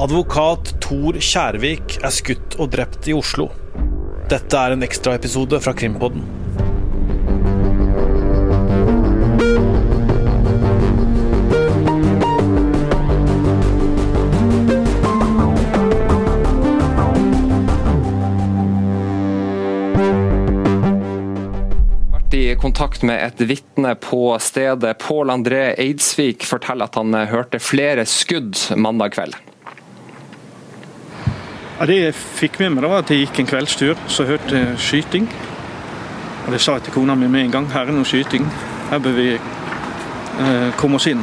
Advokat Tor Kjærvik er skutt og drept i Oslo. Dette er en ekstraepisode fra Krimpodden. i kontakt med et vitne på stedet. Pål André Eidsvik forteller at han hørte flere skudd mandag kveld. Ja, det jeg fikk med meg, da, var at jeg gikk en kveldstur, så hørte jeg skyting. Og Det sa jeg til kona mi med en gang. Her er noe skyting. Her bør vi eh, komme oss inn.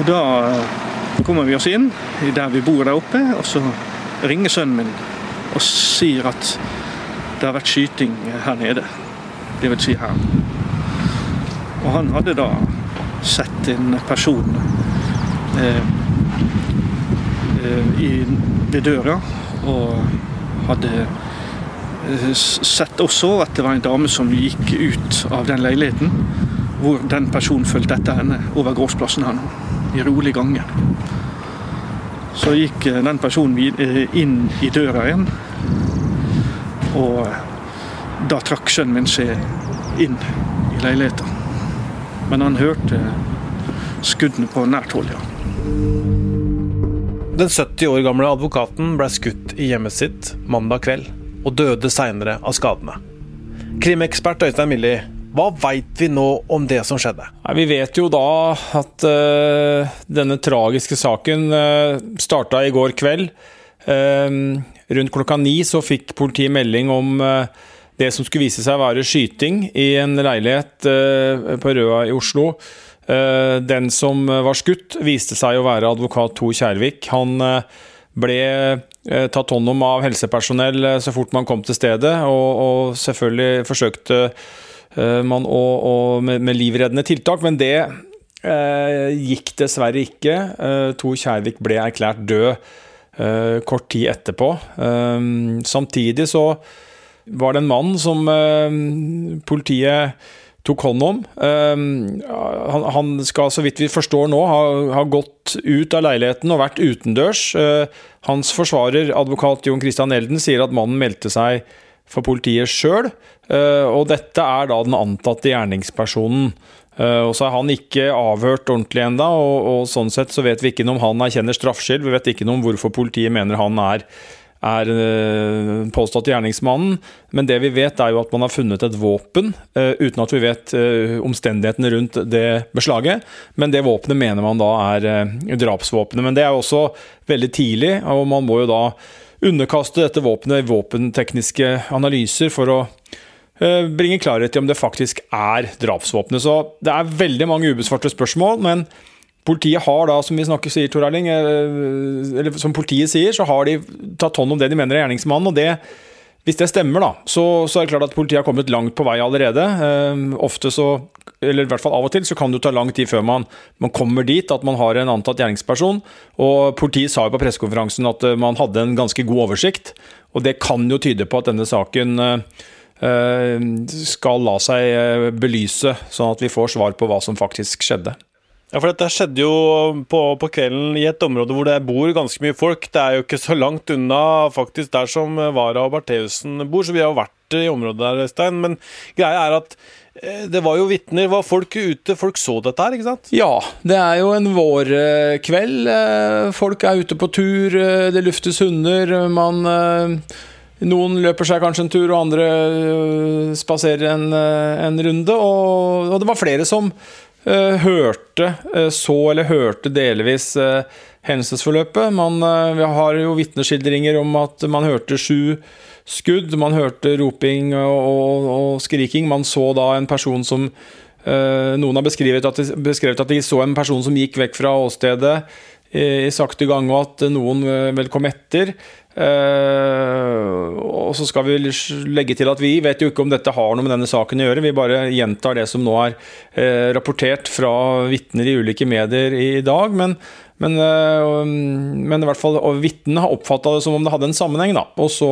Og Da eh, kommer vi oss inn der vi bor der oppe, og så ringer sønnen min og sier at det har vært skyting her nede. Det vil si her. Og han hadde da sett en person eh, ved døra, og hadde eh, sett også at det var en dame som gikk ut av den leiligheten, hvor den personen fulgte etter henne over gårdsplassen her nå, i rolig gange. Så gikk eh, den personen eh, inn i døra igjen, og eh, da trakk sønnen min seg inn i leiligheten. Men han hørte skuddene på nært hold, ja. Den 70 år gamle advokaten ble skutt i hjemmet sitt mandag kveld, og døde seinere av skadene. Krimekspert Øystein Millie, hva veit vi nå om det som skjedde? Vi vet jo da at eh, denne tragiske saken uh, starta i går kveld. Eh, rundt klokka ni så fikk politiet melding om eh, det som skulle vise seg å være skyting i en leilighet eh, på Røa i Oslo. Eh, den som var skutt, viste seg å være advokat Tor Kjærvik. Han eh, ble eh, tatt hånd om av helsepersonell eh, så fort man kom til stedet, og, og selvfølgelig forsøkte eh, man å, å, med, med livreddende tiltak, men det eh, gikk dessverre ikke. Eh, Tor Kjærvik ble erklært død eh, kort tid etterpå. Eh, samtidig så var det en mann som eh, politiet tok hånd om. Eh, han, han skal, så vidt vi forstår nå, ha, ha gått ut av leiligheten og vært utendørs. Eh, hans forsvarer, advokat Jon Christian Elden, sier at mannen meldte seg for politiet sjøl, og dette er da den antatte gjerningspersonen. Eh, Og så er han ikke avhørt ordentlig ennå, og, og sånn sett så vet vi ikke noe om han erkjenner straffskyld. Vi vet ikke noe om hvorfor politiet mener han er, er eh, påstått gjerningsmannen. Men det vi vet, er jo at man har funnet et våpen, eh, uten at vi vet eh, omstendighetene rundt det beslaget. Men det våpenet mener man da er drapsvåpenet. Men det er jo også veldig tidlig, og man må jo da underkaste dette våpenet i våpentekniske analyser for å bringe klarhet i om det faktisk er drapsvåpenet. Så det er veldig mange ubesvarte spørsmål, men politiet har da, som vi snakker sier, Tor Erling, eh, eller som politiet sier, så har de tatt hånd om det de mener er gjerningsmannen, og det hvis det stemmer, da, så, så er det klart at politiet har kommet langt på vei allerede. Eh, ofte så, eller i hvert fall av og til, så kan det jo ta lang tid før man, man kommer dit at man har en antatt gjerningsperson. Og politiet sa jo på pressekonferansen at eh, man hadde en ganske god oversikt. Og det kan jo tyde på at denne saken eh, eh, skal la seg belyse, sånn at vi får svar på hva som faktisk skjedde. Ja, for dette skjedde jo på, på kvelden i et område hvor det bor ganske mye folk. Det er jo ikke så langt unna faktisk der som Vara og Bertheussen bor, så vi har jo vært i området der, Stein. Men greia er at eh, det var jo vitner, var folk ute, folk så dette her, ikke sant? Ja, det er jo en vårkveld. Eh, Folk er ute på tur, eh, det luftes hunder. Man Noen løper seg kanskje en tur, og andre spaserer en, en runde. Og, og det var flere som hørte, eh, så eller hørte delvis eh, hendelsesforløpet. Man, eh, har jo vitneskildringer om at man hørte sju skudd, man hørte roping og, og, og skriking. Man så da en person som eh, Noen har beskrevet at, de, beskrevet at de så en person som gikk vekk fra åstedet i, sakte gang, og at noen eh, vel kom etter. Eh, og så skal vi legge til at vi vet jo ikke om dette har noe med denne saken å gjøre. Vi bare gjentar det som nå er eh, rapportert fra vitner i ulike medier i, dag. Men, men, eh, men i hvert fall vitnene har oppfatta det som om det hadde en sammenheng. Da. Og så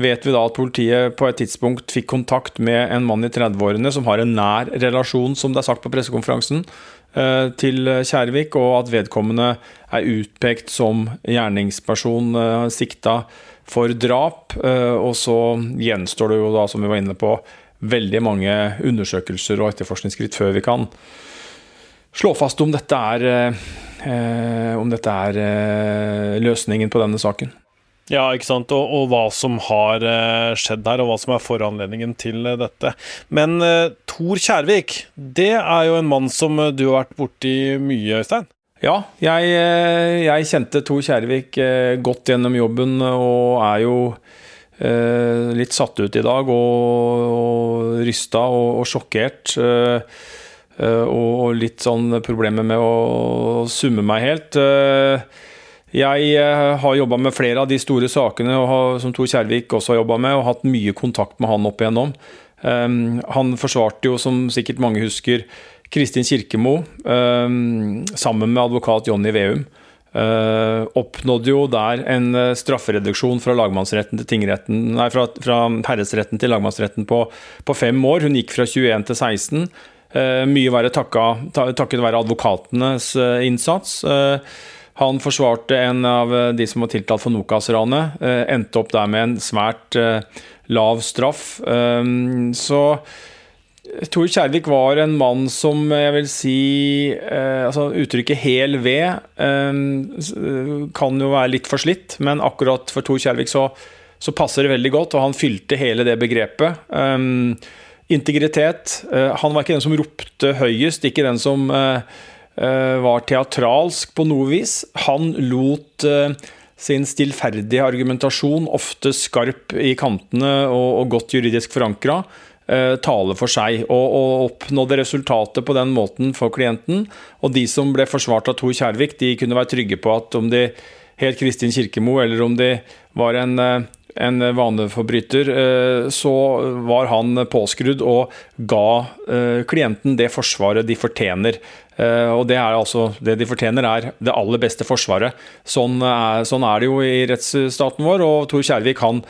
vet vi da at politiet på et tidspunkt fikk kontakt med en mann i 30-årene som har en nær relasjon, som det er sagt på pressekonferansen, til Kjærvik, og at vedkommende er utpekt som gjerningsperson eh, sikta for drap. Eh, og så gjenstår det jo da, som vi var inne på, veldig mange undersøkelser og etterforskningsskritt før vi kan slå fast om dette er, eh, om dette er eh, løsningen på denne saken. Ja, ikke sant. Og, og, hva som har uh, skjedd her, og hva som er foranledningen til uh, dette. Men uh, Tor Kjærvik, det er jo en mann som du har vært borti mye, Øystein? Ja, jeg, jeg kjente Tor Kjærvik godt gjennom jobben, og er jo litt satt ut i dag, og, og rysta og, og sjokkert. og, litt sånn problemer med å summe meg helt. Jeg eh, har jobba med flere av de store sakene som Tor Kjærvik også har jobba med, og hatt mye kontakt med han opp igjennom. Um, han forsvarte jo, som sikkert mange husker, Kristin Kirkemo um, sammen med advokat Jonny Veum. Uh, oppnådde jo der en uh, straffereduksjon fra til nei, fra, fra herredsretten til lagmannsretten på, på, fem år. Hun gikk fra 21 til 16. Uh, mye verre takket være advokatenes innsats. Uh, han forsvarte en av eh, de som var tiltalt for Nokas-ranet. Eh, endte opp der med en svært eh, lav straff. Så Tor Kjærvik var en mann som jeg vil si altså Uttrykket 'hel ved' kan jo være litt forslitt, men akkurat for Tor Kjærvik så, så, passer det veldig godt, og han fylte hele det begrepet. integritet. han var ikke den som ropte høyest, ikke den som var teatralsk på noe vis. Han lot eh, sin stillferdige argumentasjon, ofte skarp i kantene og, godt juridisk forankra, eh, tale for seg, og, og, oppnådde resultatet på den måten for klienten. Og de som ble forsvart av Tor Kjærvik, de kunne være trygge på at om de het Kristin Kirkemo, eller om de var en en vaneforbryter, så var han påskrudd og ga klienten det forsvaret de fortjener. Eh, og det er altså Det de fortjener, er det aller beste forsvaret. Sånn er, sånn er det jo i rettsstaten vår, og Tor Kjærvik han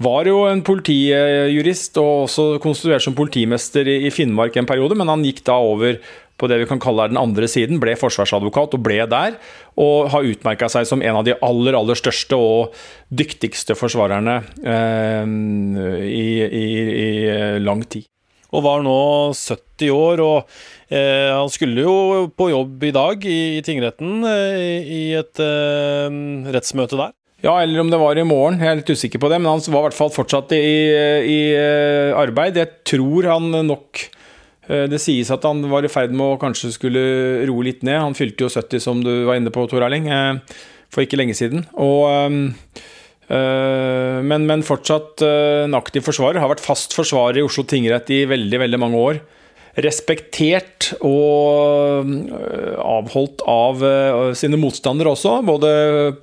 var jo en politijurist og også konstituert som politimester i Finnmark en periode, men han gikk da over på det vi kan kalle den andre siden, ble forsvarsadvokat og ble der. Og har utmerka seg som en av de aller, aller største og dyktigste forsvarerne eh, i, i, i lang tid og var nå 70 år. og eh, Han skulle jo på jobb i dag i, i tingretten eh, i et eh, rettsmøte der. Ja, eller om det var i morgen, jeg er litt usikker på det. Men han var i hvert fall fortsatt i, i eh, arbeid. Jeg tror han nok det sies at han var i ferd med å kanskje skulle roe litt ned. Han fylte jo 70, som du var inne på, Tor Erling, eh, for ikke lenge siden. Og Eh, men, men fortsatt eh, en aktiv forsvarer. Har vært fast forsvarer i Oslo tingrett i veldig, veldig mange år. Respektert og eh, avholdt av sine motstandere også. Både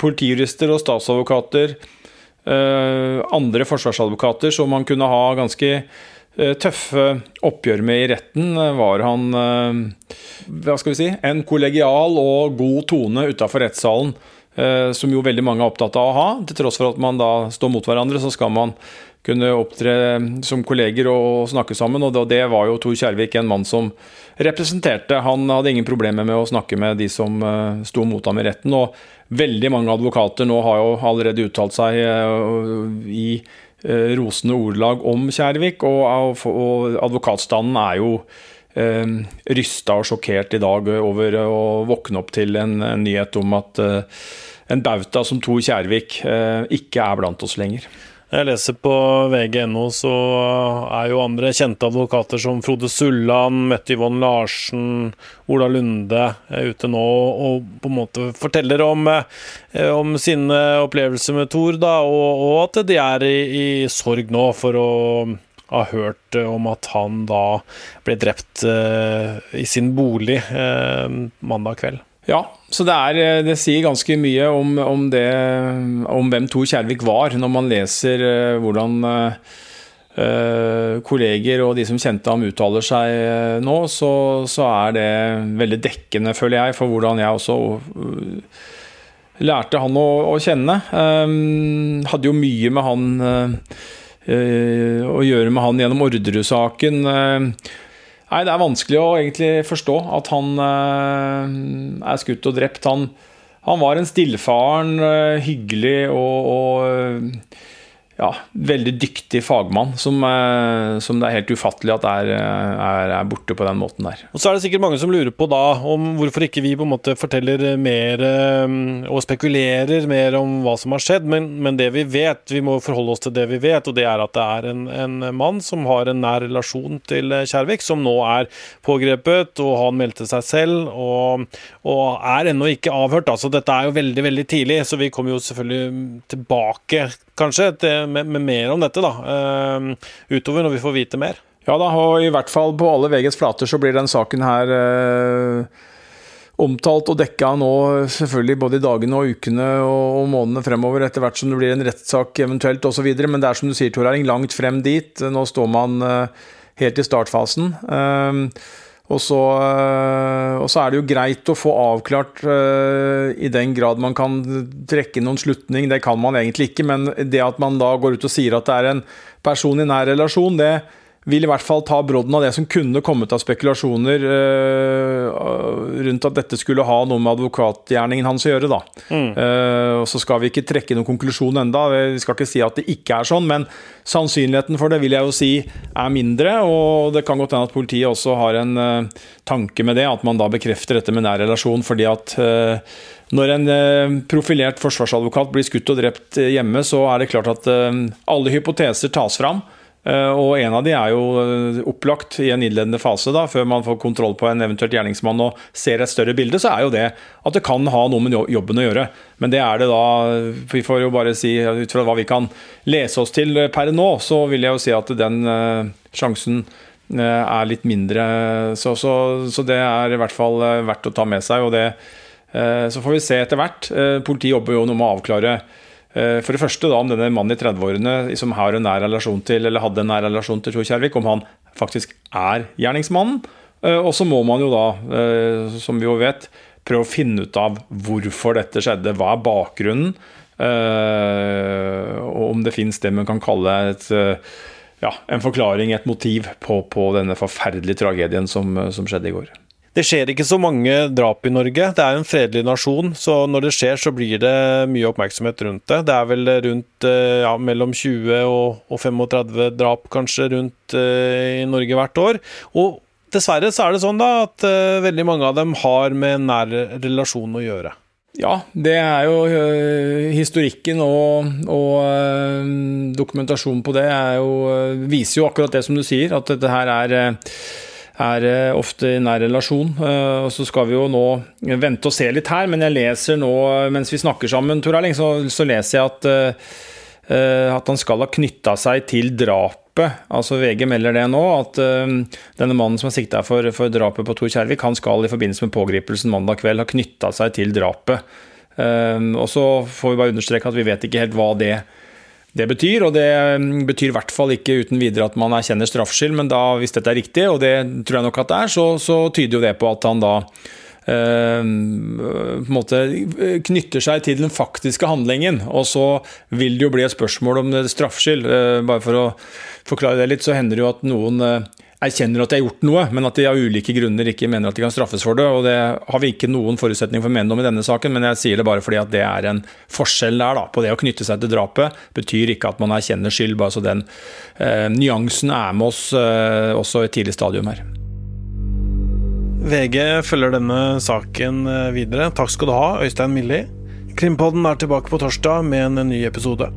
politijurister og statsadvokater. Andre forsvarsadvokater som man kunne ha ganske tøffe oppgjør med i retten, var han hva skal vi si, en kollegial og god tone utafor rettssalen. Eh, som jo veldig mange er opptatt av å ha. Til tross for at man da står mot hverandre, så skal man kunne opptre som kolleger og snakke sammen. Og det var jo Tor Kjærvik en mann som representerte. Han hadde ingen problemer med å snakke med de som eh, sto mot ham i retten. Og veldig mange advokater nå har jo allerede uttalt seg eh, i rosende ordelag om Kjærvik, og advokatstanden er jo eh, rysta og sjokkert i dag over å våkne opp til en, nyhet om at eh, en bauta som Tor Kjærvik eh, ikke er blant oss lenger. Jeg leser på vg.no, så er jo andre kjente advokater som Frode Sulland, Mette Yvonne Larsen, Ola Lunde ute nå og på en måte forteller om, eh, om sine opplevelser med Thor, da, og, og, at de er i, i sorg nå for å ha hørt om at han da ble drept uh, i sin bolig uh, mandag kveld. Ja, så det, er, eh, det sier ganske mye om, om, det, om hvem Tor Kjærvik var, når man leser uh, hvordan kolleger og de som kjente ham uttaler seg nå, så, så, er det veldig dekkende, føler jeg, for hvordan jeg også lærte han å, å kjenne. Um, hadde jo mye med han å gjøre med han gjennom Orderud-saken. Nei, det er vanskelig å egentlig forstå at han eh, er skutt og drept. Han, han var en stillfaren, eh, hyggelig og, og ja, veldig dyktig fagmann som, eh, som, det er helt ufattelig at er, er, er, borte på den måten der. Og Så er det sikkert mange som lurer på da om hvorfor ikke vi på en måte forteller mer eh, og spekulerer mer om hva som har skjedd, men, men det vi vet, vi må forholde oss til det vi vet, og det er at det er en, en mann som har en nær relasjon til Kjærvik, som nå er pågrepet, og han meldte seg selv, og, og er ennå ikke avhørt. Altså, dette er jo veldig, veldig tidlig, så vi kommer jo selvfølgelig tilbake kanskje, med, med, mer om dette da, uh, utover når vi får vite mer. Ja da, og i hvert fall på alle VGs flater så blir den saken her uh, omtalt og dekka nå selvfølgelig både i dagene og ukene og, og månedene fremover, etter hvert som det blir en rettssak eventuelt osv. Men det er som du sier, Tor Erling, langt frem dit. Nå står man uh, helt i startfasen. Uh, og så, eh, og så, er det jo greit å få avklart uh, i den grad man kan trekke noen slutning. Det kan man egentlig ikke, men det at man da går ut og sier at det er en person i nær relasjon, det, vil i hvert fall ta brodden av det som kunne kommet av spekulasjoner uh, rundt at dette skulle ha noe med advokatgjerningen hans å gjøre. da. Mm. Uh, og Så skal vi ikke trekke noen konklusjon enda, vi skal ikke si at det ikke er sånn, men sannsynligheten for det vil jeg jo si er mindre. og Det kan godt hende at politiet også har en uh, tanke med det, at man da bekrefter dette med nær relasjon. fordi at når en profilert forsvarsadvokat blir skutt og drept hjemme, så er det klart at alle hypoteser tas fram. Eh, og En av de er jo eh, opplagt i en innledende fase, da, før man får kontroll på en eventuelt gjerningsmann og ser et større bilde, så er jo det at det kan ha noe med jobben å gjøre. Men det er det da Vi får jo bare si ut fra hva vi kan lese oss til per nå, så vil jeg jo si at den sjansen er litt mindre. Så, så, så, det er i hvert fall verdt å ta med seg. og det Så får vi se etter hvert. Politiet jobber jo noe med å avklare Eh, for det første da om denne mannen i 30-årene som har en nær relasjon til, eller hadde en nær relasjon til Tor Kjærvik, om han faktisk er gjerningsmannen. Eh, og så må man jo da, eh, som vi jo vet, prøve å finne ut av hvorfor dette skjedde. Hva er bakgrunnen? Og om det fins det man kan kalle et, ja, en forklaring, et motiv, på, på denne forferdelige tragedien som, som skjedde i går. Det skjer ikke så mange drap i Norge. Det er en fredelig nasjon, så når det skjer, så blir det mye oppmerksomhet rundt det. Det er vel rundt eh, ja, mellom 20 og, og 35 drap kanskje rundt uh, i Norge hvert år. Og dessverre så er det sånn da at uh, veldig mange av dem har med nær relasjon å gjøre. Ja, det er jo historikken og, og dokumentasjonen på det jo, viser jo akkurat det som du sier, at dette her er er eh, ofte i nær relasjon. Eh, og Så skal vi jo nå vente og se litt her, men jeg leser nå mens vi snakker sammen, Tor Erling, så, så, leser jeg at, eh, at han skal ha knytta seg til drapet. Altså VG melder det nå, at denne mannen som er sikta for, for, drapet på Tor Kjærvik, han skal i forbindelse med pågripelsen mandag kveld ha knytta seg til drapet. og så får vi bare understreke at vi vet ikke helt hva det er det betyr. Og det mm, betyr i hvert fall ikke uten videre at man erkjenner straffskyld, men da, hvis dette er riktig, og det tror jeg nok at det er, så, så tyder jo det på at han da Uh, på en måte knytter seg til den faktiske handlingen. Og så vil det jo bli et spørsmål om straffskyld. Uh, bare for å forklare det litt, så hender det jo at noen uh, erkjenner at de har gjort noe, men at de av ulike grunner ikke mener at de kan straffes for det. og Det har vi ikke noen forutsetning for å mene om i denne saken, men jeg sier det bare fordi at det er en forskjell der. da, på Det å knytte seg til drapet betyr ikke at man erkjenner skyld, bare så den eh, nyansen er med oss eh, også i et tidlig stadium her. VG følger denne saken eh, videre. Takk skal du ha, Øystein Milli. Krimpodden er tilbake på torsdag med en ny episode.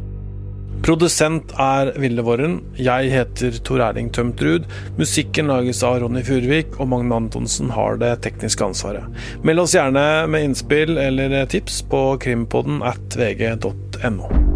Produsent er Ville Våren. Jeg heter Tor Erling Tømtrud. Musikken lages av Ronny Furvik, og Magne Antonsen har det tekniske ansvaret. Meld oss gjerne med innspill eller tips på krimpodden at vg.no.